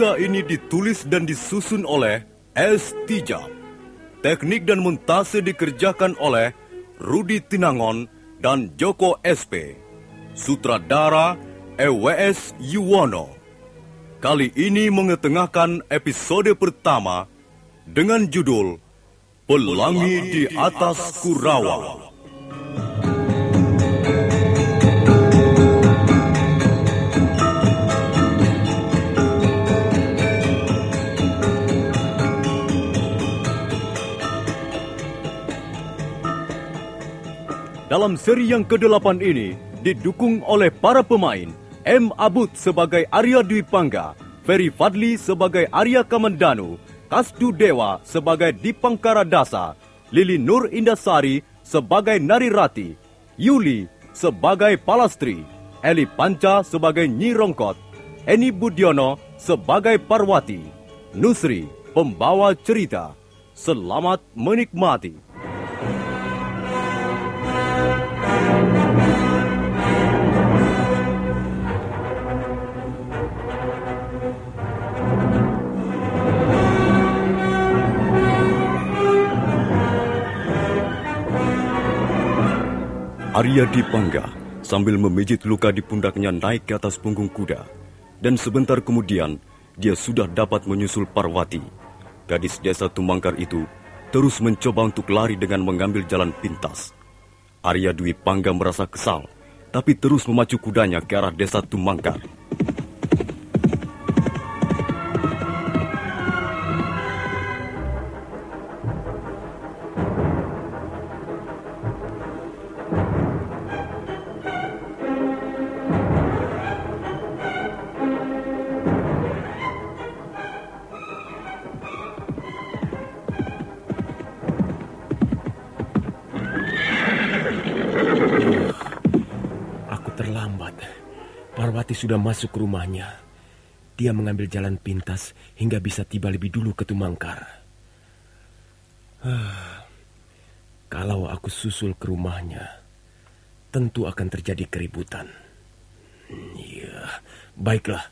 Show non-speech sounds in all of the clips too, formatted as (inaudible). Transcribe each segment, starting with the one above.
Cerita ini ditulis dan disusun oleh S. Tijab. Teknik dan montase dikerjakan oleh Rudi Tinangon dan Joko SP. Sutradara EWS Yuwono. Kali ini mengetengahkan episode pertama dengan judul Pelangi di Atas Kurawa. Dalam seri yang ke-8 ini didukung oleh para pemain M. Abud sebagai Arya Dwi Pangga, Ferry Fadli sebagai Arya Kamandanu, Kasdu Dewa sebagai Dipangkara Dasa, Lili Nur Indasari sebagai Nari Rati, Yuli sebagai Palastri, Eli Panca sebagai Nyi Rongkot, Eni Budiono sebagai Parwati, Nusri pembawa cerita. Selamat menikmati. Arya Dipangga sambil memijit luka di pundaknya naik ke atas punggung kuda. Dan sebentar kemudian, dia sudah dapat menyusul Parwati. Gadis desa Tumangkar itu terus mencoba untuk lari dengan mengambil jalan pintas. Arya Dwi Pangga merasa kesal, tapi terus memacu kudanya ke arah desa Tumangkar. Sudah masuk ke rumahnya. Dia mengambil jalan pintas hingga bisa tiba lebih dulu ke Tumangkar. Ah, kalau aku susul ke rumahnya, tentu akan terjadi keributan. Ya. Baiklah.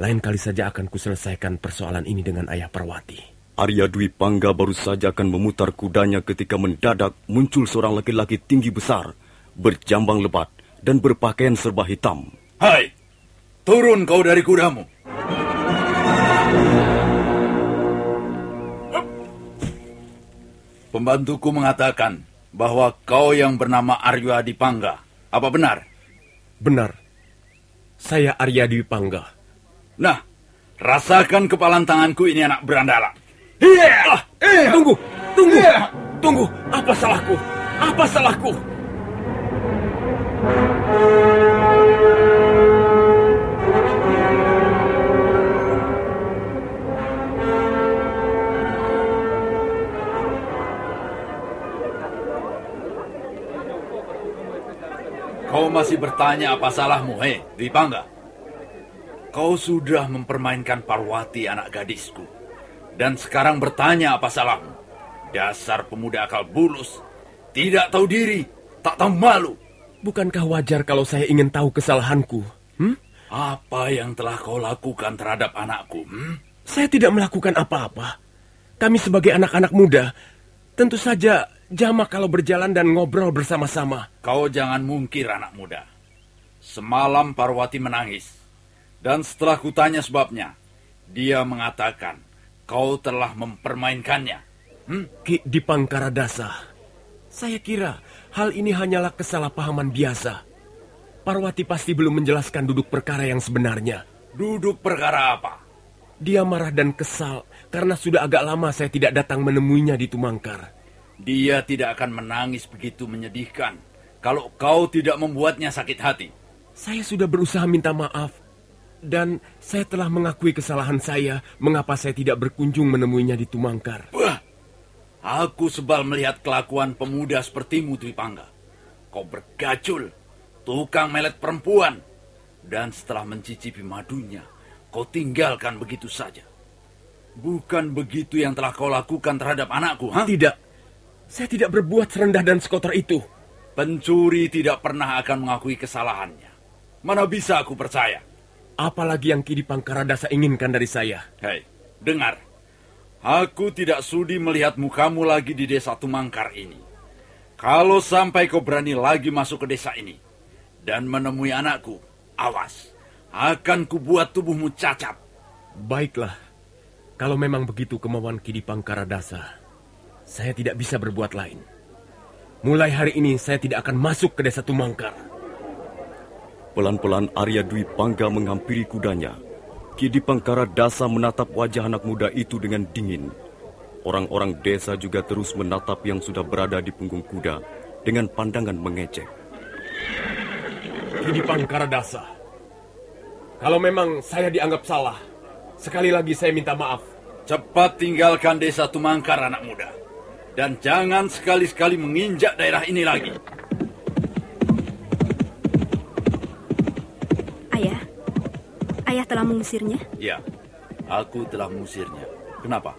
Lain kali saja akan kuselesaikan persoalan ini dengan ayah Parwati. Arya Dwi Pangga baru saja akan memutar kudanya ketika mendadak muncul seorang laki-laki tinggi besar, berjambang lebat, dan berpakaian serba hitam. Hai, turun kau dari kudamu. Pembantuku mengatakan bahwa kau yang bernama Arya Dipangga. Apa benar? Benar. Saya Arya Dwi Pangga. Nah, rasakan kepalan tanganku ini anak berandala. Iya! Ah, eh, tunggu, tunggu, tunggu. Apa salahku? Apa salahku? Kau masih bertanya apa salahmu, hei, Dwi Pangga? Kau sudah mempermainkan Parwati anak gadisku. Dan sekarang bertanya apa salahmu? Dasar pemuda akal bulus. Tidak tahu diri, tak tahu malu. Bukankah wajar kalau saya ingin tahu kesalahanku? Hmm? Apa yang telah kau lakukan terhadap anakku? Hmm? Saya tidak melakukan apa-apa. Kami sebagai anak-anak muda, tentu saja jamak kalau berjalan dan ngobrol bersama-sama. Kau jangan mungkir anak muda. Semalam Parwati menangis. Dan setelah kutanya sebabnya, dia mengatakan kau telah mempermainkannya. Hmm? Ki Dipangkaradasa. Saya kira hal ini hanyalah kesalahpahaman biasa. Parwati pasti belum menjelaskan duduk perkara yang sebenarnya. Duduk perkara apa? Dia marah dan kesal karena sudah agak lama saya tidak datang menemuinya di Tumangkar. Dia tidak akan menangis begitu menyedihkan kalau kau tidak membuatnya sakit hati. Saya sudah berusaha minta maaf. Dan saya telah mengakui kesalahan saya mengapa saya tidak berkunjung menemuinya di Tumangkar. Wah, aku sebal melihat kelakuan pemuda sepertimu, Dwi Pangga. Kau bergacul, tukang melet perempuan. Dan setelah mencicipi madunya, kau tinggalkan begitu saja. Bukan begitu yang telah kau lakukan terhadap anakku, ha? Tidak. Saya tidak berbuat serendah dan sekotor itu. Pencuri tidak pernah akan mengakui kesalahannya. Mana bisa aku percaya? Apalagi yang Kidi Pangkaradasa inginkan dari saya. Hei, dengar. Aku tidak sudi melihat mukamu lagi di desa Tumangkar ini. Kalau sampai kau berani lagi masuk ke desa ini dan menemui anakku, awas. Akan kubuat tubuhmu cacat. Baiklah. Kalau memang begitu kemauan Kidi Pangkaradasa, saya tidak bisa berbuat lain. Mulai hari ini saya tidak akan masuk ke desa Tumangkar. Pelan-pelan Arya Dwi Pangga menghampiri kudanya. Kidi Pangkara Dasa menatap wajah anak muda itu dengan dingin. Orang-orang desa juga terus menatap yang sudah berada di punggung kuda dengan pandangan mengecek. Kidi Pangkara Dasa, kalau memang saya dianggap salah, sekali lagi saya minta maaf. Cepat tinggalkan desa Tumangkar anak muda. Dan jangan sekali-sekali menginjak daerah ini lagi. Ayah, ayah telah mengusirnya? Ya, aku telah mengusirnya. Kenapa?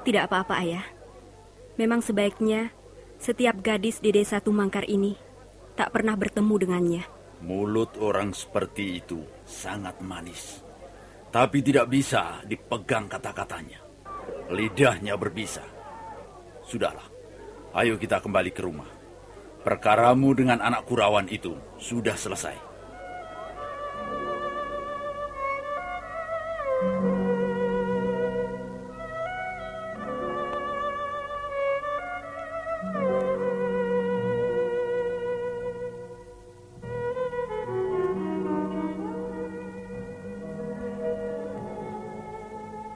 Tidak apa-apa, ayah. Memang sebaiknya setiap gadis di desa Tumangkar ini tak pernah bertemu dengannya. Mulut orang seperti itu sangat manis. Tapi tidak bisa dipegang kata-katanya. Lidahnya berbisa. Sudahlah, ayo kita kembali ke rumah. Perkaramu dengan anak kurawan itu sudah selesai.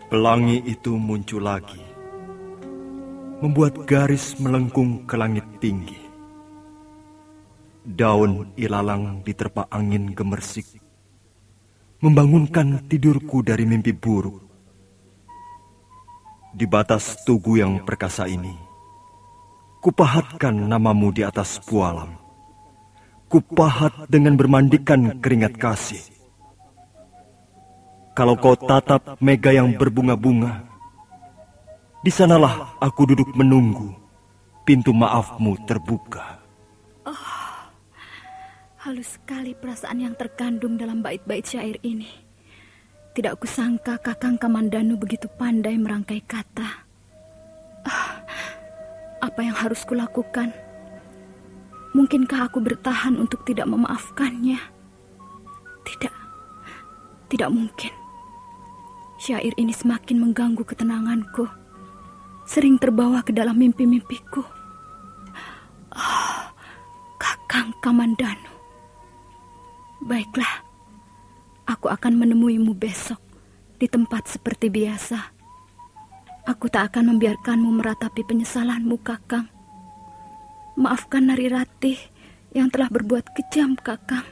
Pelangi itu muncul lagi, membuat garis melengkung ke langit tinggi. Daun ilalang diterpa angin gemersik, membangunkan tidurku dari mimpi buruk. Di batas tugu yang perkasa ini, kupahatkan namamu di atas pualam. Kupahat dengan bermandikan keringat kasih. Kalau kau tatap mega yang berbunga-bunga, di sanalah aku duduk menunggu pintu maafmu terbuka. Halus sekali perasaan yang terkandung dalam bait-bait syair ini. Tidak kusangka Kakang Kamandanu begitu pandai merangkai kata. Ah, apa yang harus kulakukan? Mungkinkah aku bertahan untuk tidak memaafkannya? Tidak, tidak mungkin. Syair ini semakin mengganggu ketenanganku. Sering terbawa ke dalam mimpi-mimpiku. Oh, Kakang Kamandanu. Baiklah, aku akan menemuimu besok di tempat seperti biasa. Aku tak akan membiarkanmu meratapi penyesalanmu, Kakang. Maafkan Nari Ratih yang telah berbuat kejam, Kakang.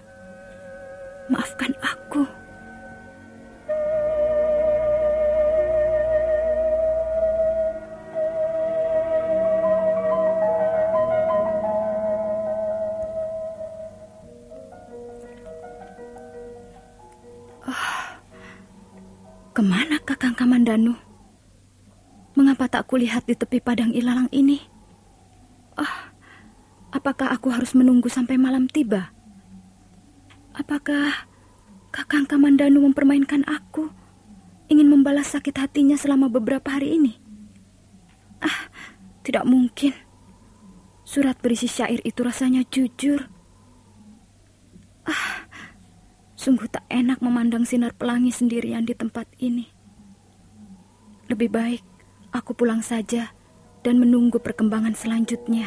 Maafkan aku. Ke mana Kakang Kamandanu? Mengapa tak kulihat di tepi padang ilalang ini? Ah, apakah aku harus menunggu sampai malam tiba? Apakah Kakang Kamandanu mempermainkan aku? Ingin membalas sakit hatinya selama beberapa hari ini? Ah, tidak mungkin. Surat berisi syair itu rasanya jujur. Ah, Sungguh tak enak memandang sinar pelangi sendirian di tempat ini. Lebih baik aku pulang saja dan menunggu perkembangan selanjutnya.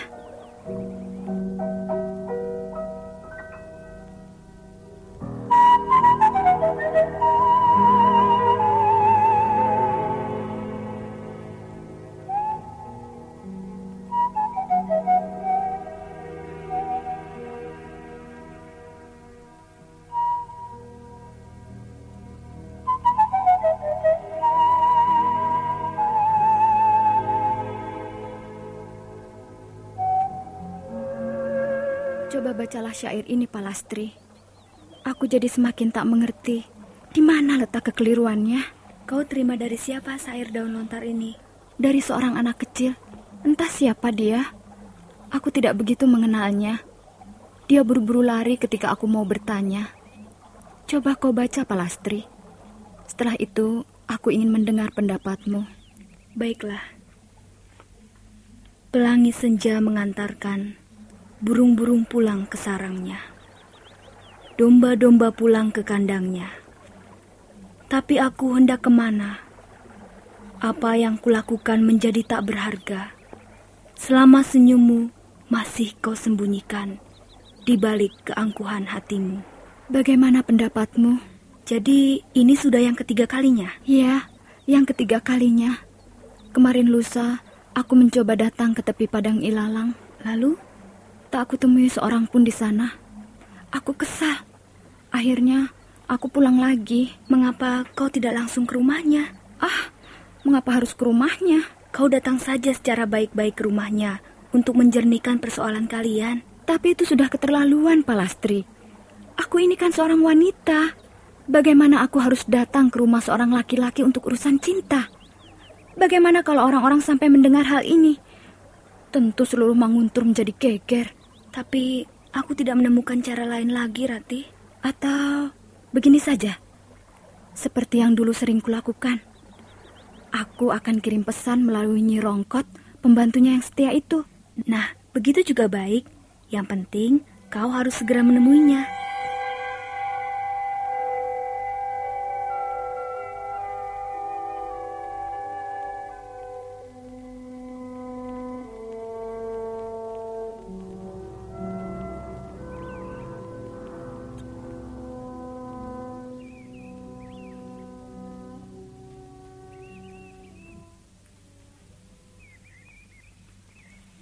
Bacalah syair ini, Palastri. Aku jadi semakin tak mengerti di mana letak kekeliruannya. Kau terima dari siapa syair daun lontar ini? Dari seorang anak kecil. Entah siapa dia. Aku tidak begitu mengenalnya. Dia buru-buru lari ketika aku mau bertanya. Coba kau baca, Palastri. Setelah itu, aku ingin mendengar pendapatmu. Baiklah. Pelangi senja mengantarkan burung-burung pulang ke sarangnya. Domba-domba pulang ke kandangnya. Tapi aku hendak ke mana? Apa yang kulakukan menjadi tak berharga. Selama senyummu masih kau sembunyikan di balik keangkuhan hatimu. Bagaimana pendapatmu? Jadi ini sudah yang ketiga kalinya? Ya, yang ketiga kalinya. Kemarin lusa, aku mencoba datang ke tepi padang ilalang. Lalu? Tak aku temui seorang pun di sana. Aku kesal. Akhirnya aku pulang lagi. Mengapa kau tidak langsung ke rumahnya? Ah, mengapa harus ke rumahnya? Kau datang saja secara baik-baik ke rumahnya untuk menjernihkan persoalan kalian. Tapi itu sudah keterlaluan, Palastri. Aku ini kan seorang wanita. Bagaimana aku harus datang ke rumah seorang laki-laki untuk urusan cinta? Bagaimana kalau orang-orang sampai mendengar hal ini? Tentu seluruh Manguntur menjadi geger. Tapi aku tidak menemukan cara lain lagi, Rati. Atau begini saja. Seperti yang dulu sering kulakukan. Aku akan kirim pesan melalui Nyi Rongkot, pembantunya yang setia itu. Nah, begitu juga baik. Yang penting kau harus segera menemuinya.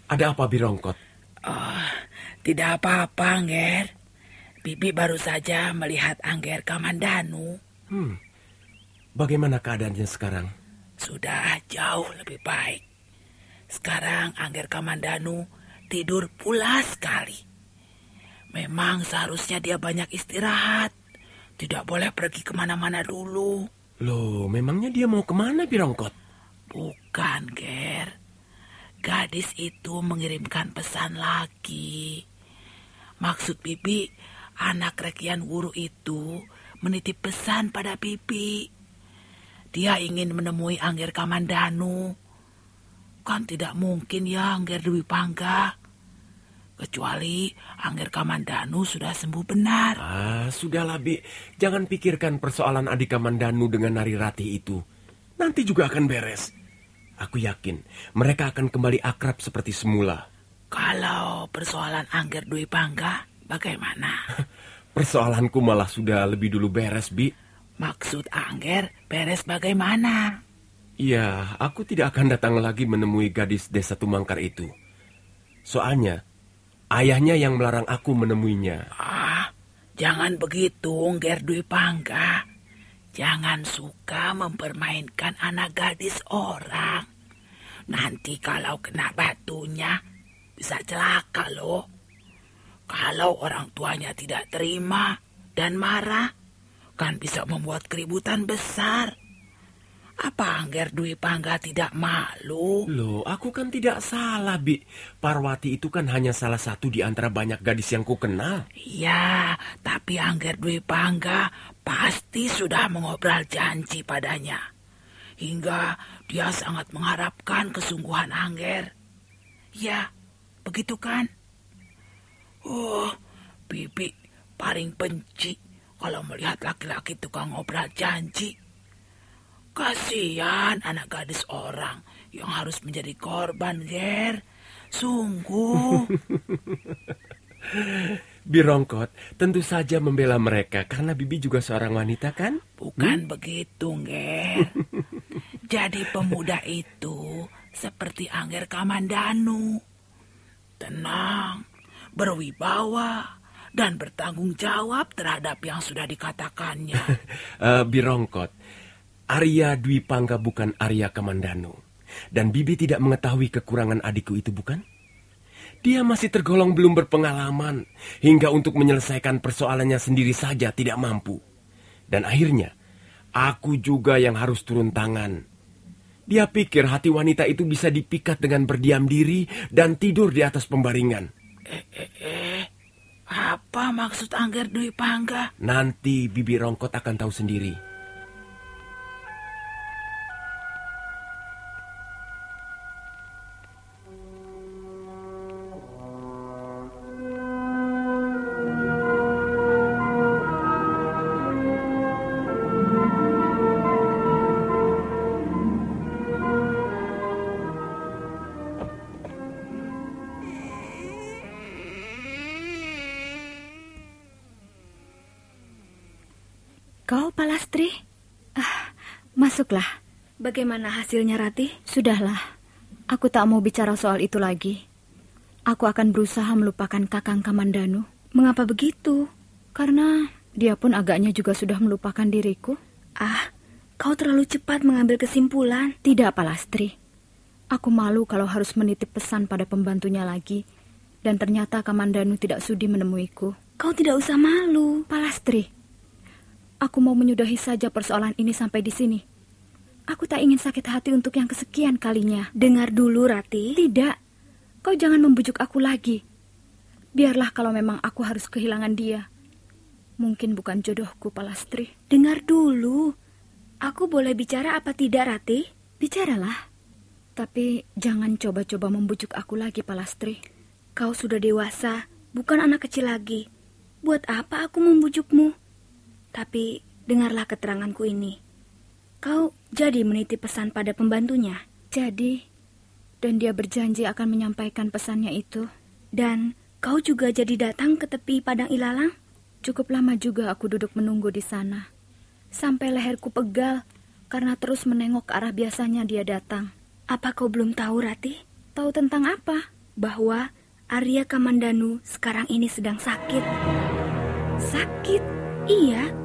Ada apa, Birongkot? Oh, tidak apa-apa, Angger. Bibi baru saja melihat Angger Kamandanu. Hmm. Bagaimana keadaannya sekarang? Sudah jauh lebih baik. Sekarang Angger Kamandanu tidur pulas sekali. Memang seharusnya dia banyak istirahat. Tidak boleh pergi ke mana-mana dulu. Loh, memangnya dia mau ke mana, Birongkot? Bukan, Ger. Gadis itu mengirimkan pesan lagi. Maksud Bibi, anak Rekian Wuru itu menitip pesan pada Pipi. Dia ingin menemui Angger Kamandanu. Kan tidak mungkin ya Angger Dwi Pangga. Kecuali Angger Kamandanu sudah sembuh benar. Ah, sudahlah, Bi. Jangan pikirkan persoalan adik Kamandanu dengan Nari Rati itu. Nanti juga akan beres. Aku yakin mereka akan kembali akrab seperti semula. Kalau persoalan Angger Dwi Pangga, bagaimana? (laughs) Persoalanku malah sudah lebih dulu beres, Bi. Maksud Angger beres bagaimana? Iya, aku tidak akan datang lagi menemui gadis desa Tumangkar itu. Soalnya, ayahnya yang melarang aku menemuinya. Ah, jangan begitu, Angger Dwi Pangga. Jangan suka mempermainkan anak gadis orang. Nanti kalau kena batunya, bisa celaka loh. Kalau orang tuanya tidak terima dan marah, kan bisa membuat keributan besar. Apa Angger Dwi Pangga tidak malu? Loh, aku kan tidak salah, Bi. Parwati itu kan hanya salah satu di antara banyak gadis yang ku kenal. Iya, tapi Angger Dwi Pangga pasti sudah mengobrol janji padanya. Hingga dia sangat mengharapkan kesungguhan Angger. Ya, begitu kan? Oh, Bibi paling benci kalau melihat laki-laki tukang ngobrol janji. Kasihan anak gadis orang yang harus menjadi korban, Ger. Sungguh. (laughs) Birongkot tentu saja membela mereka karena Bibi juga seorang wanita kan? Bukan begitu, Ger. (laughs) Jadi pemuda itu seperti Angger Kamandanu. Tenang, berwibawa, dan bertanggung jawab terhadap yang sudah dikatakannya. (laughs) Eh, Birongkot, Arya Dwi Pangga bukan Arya Kamandanu. Dan Bibi tidak mengetahui kekurangan adikku itu bukan? Dia masih tergolong belum berpengalaman hingga untuk menyelesaikan persoalannya sendiri saja tidak mampu. Dan akhirnya, aku juga yang harus turun tangan. Dia pikir hati wanita itu bisa dipikat dengan berdiam diri dan tidur di atas pembaringan. Eh, eh, eh. Apa maksud Angger Dwi Pangga? Nanti Bibi Rongkot akan tahu sendiri. Bagaimana hasilnya, Rati? Sudahlah. Aku tak mau bicara soal itu lagi. Aku akan berusaha melupakan Kakang Kamandanu. Mengapa begitu? Karena dia pun agaknya juga sudah melupakan diriku. Ah, kau terlalu cepat mengambil kesimpulan. Tidak, Palastri. Aku malu kalau harus menitip pesan pada pembantunya lagi. Dan ternyata Kamandanu tidak sudi menemuiku. Kau tidak usah malu. Palastri, aku mau menyudahi saja persoalan ini sampai di sini. Aku tak ingin sakit hati untuk yang kesekian kalinya. Dengar dulu, Rati. Tidak, kau jangan membujuk aku lagi. Biarlah kalau memang aku harus kehilangan dia. Mungkin bukan jodohku, Palastri. Dengar dulu. Aku boleh bicara apa tidak, Rati? Bicaralah. Tapi jangan coba-coba membujuk aku lagi, Palastri. Kau sudah dewasa, bukan anak kecil lagi. Buat apa aku membujukmu? Tapi dengarlah keteranganku ini. Kau jadi menitip pesan pada pembantunya. Jadi, dan dia berjanji akan menyampaikan pesannya itu. Dan kau juga jadi datang ke tepi padang ilalang? Cukup lama juga aku duduk menunggu di sana. Sampai leherku pegal karena terus menengok ke arah biasanya dia datang. Apa kau belum tahu, Rati? Tahu tentang apa? Bahwa Arya Kamandanu sekarang ini sedang sakit. Sakit? Iya,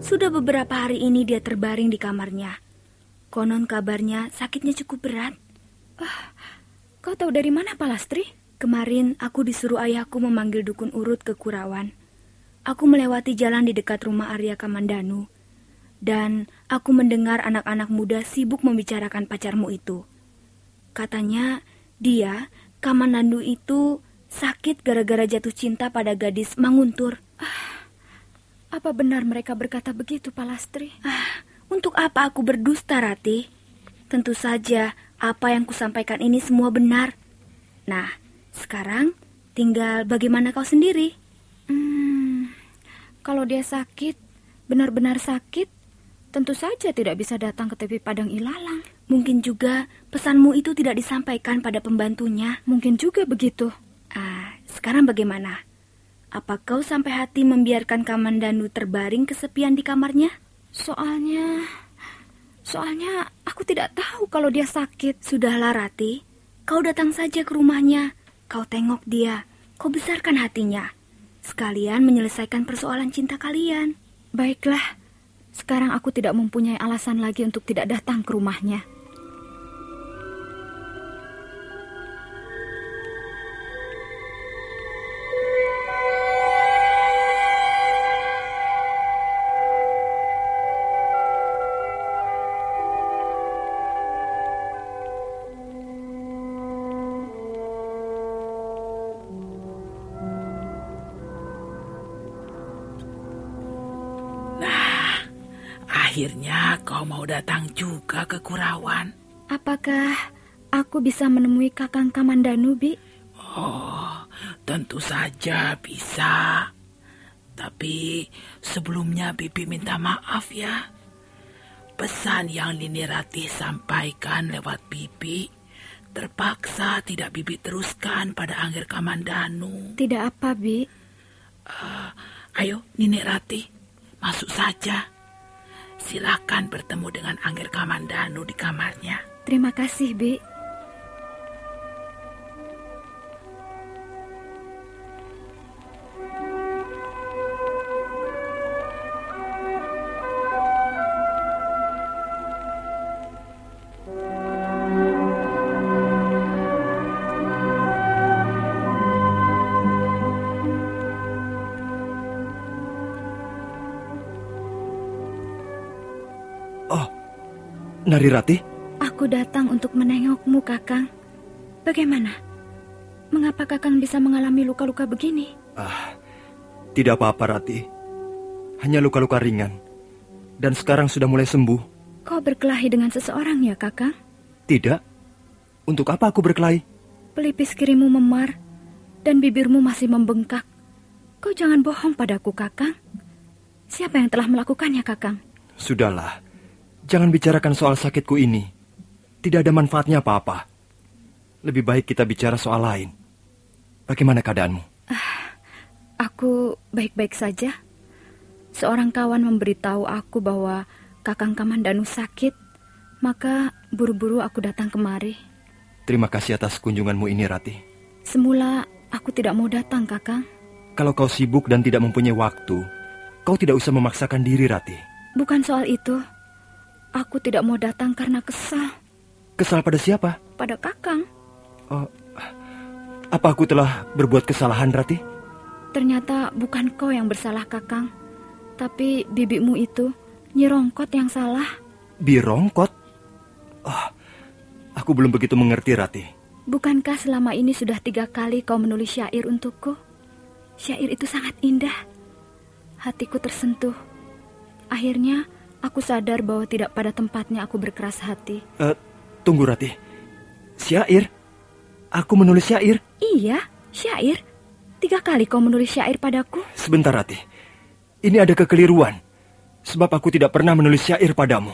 sudah beberapa hari ini dia terbaring di kamarnya. Konon kabarnya sakitnya cukup berat. Ah, kau tahu dari mana, Palastri? Kemarin aku disuruh ayahku memanggil dukun urut ke Kurawan. Aku melewati jalan di dekat rumah Arya Kamandanu. Dan aku mendengar anak-anak muda sibuk membicarakan pacarmu itu. Katanya dia, Kamandanu itu sakit gara-gara jatuh cinta pada gadis Manguntur. Ah, Apa benar mereka berkata begitu, Palastri? Ah, untuk apa aku berdusta, Rati? Tentu saja apa yang kusampaikan ini semua benar. Nah, sekarang tinggal bagaimana kau sendiri? Hmm, kalau dia sakit, benar-benar sakit, tentu saja tidak bisa datang ke tepi padang ilalang. Mungkin juga pesanmu itu tidak disampaikan pada pembantunya. Mungkin juga begitu. Ah, sekarang bagaimana? Apa kau sampai hati membiarkan Kamandanu terbaring kesepian di kamarnya? Soalnya... Soalnya aku tidak tahu kalau dia sakit. Sudahlah Rati, kau datang saja ke rumahnya. Kau tengok dia, kau besarkan hatinya. Sekalian menyelesaikan persoalan cinta kalian. Baiklah, sekarang aku tidak mempunyai alasan lagi untuk tidak datang ke rumahnya. Kau mau datang juga ke Kurawan. Apakah aku bisa menemui Kakang Kamandanu, Bi? Oh, tentu saja bisa. Tapi sebelumnya Bibi minta maaf ya. Pesan yang Lini Ratih sampaikan lewat Bibi terpaksa tidak Bibi teruskan pada Angger Kamandanu. Tidak apa, Bi. Uh, ayo, Nini Ratih, masuk saja. Silakan bertemu dengan Angger Kamandanu di kamarnya. Terima kasih, Bi. Nari Rati? Aku datang untuk menengokmu, Kakang. Bagaimana? Mengapa Kakang bisa mengalami luka-luka begini? Ah, tidak apa-apa, Rati. Hanya luka-luka ringan. Dan sekarang sudah mulai sembuh. Kau berkelahi dengan seseorang ya, Kakang? Tidak. Untuk apa aku berkelahi? Pelipis kirimu memar dan bibirmu masih membengkak. Kau jangan bohong padaku, Kakang. Siapa yang telah melakukannya, Kakang? Sudahlah. Jangan bicarakan soal sakitku ini. Tidak ada manfaatnya apa-apa. Lebih baik kita bicara soal lain. Bagaimana keadaanmu? Ah, aku baik-baik saja. Seorang kawan memberitahu aku bahwa Kakang Kamandanu sakit, maka buru-buru aku datang kemari. Terima kasih atas kunjunganmu ini, Rati. Semula aku tidak mau datang, Kakang. Kalau kau sibuk dan tidak mempunyai waktu, kau tidak usah memaksakan diri, Rati. Bukan soal itu. Aku tidak mau datang karena kesal. Kesal pada siapa? Pada Kakang. Oh, apa aku telah berbuat kesalahan, Rati? Ternyata bukan kau yang bersalah, Kakang. Tapi bibimu itu, Nyirongkot yang salah. Birongkot? Oh, aku belum begitu mengerti, Rati. Bukankah selama ini sudah tiga kali kau menulis syair untukku? Syair itu sangat indah. Hatiku tersentuh. Akhirnya, Aku sadar bahwa tidak pada tempatnya aku berkeras hati. Uh, tunggu Rati. Syair? Aku menulis syair? Iya, syair. Tiga kali kau menulis syair padaku. Sebentar Rati. Ini ada kekeliruan. Sebab aku tidak pernah menulis syair padamu.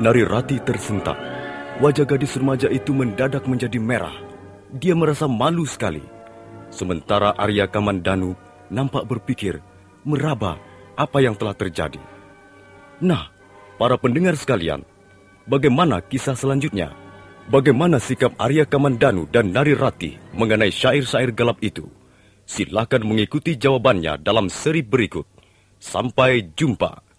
Nari Rati tersentak. Wajah gadis remaja itu mendadak menjadi merah. Dia merasa malu sekali. Sementara Arya Kamandanu nampak berpikir, meraba apa yang telah terjadi. Nah, para pendengar sekalian, bagaimana kisah selanjutnya? Bagaimana sikap Arya Kamandanu dan Nari Rati mengenai syair-syair gelap itu? Silakan mengikuti jawabannya dalam seri berikut. Sampai jumpa.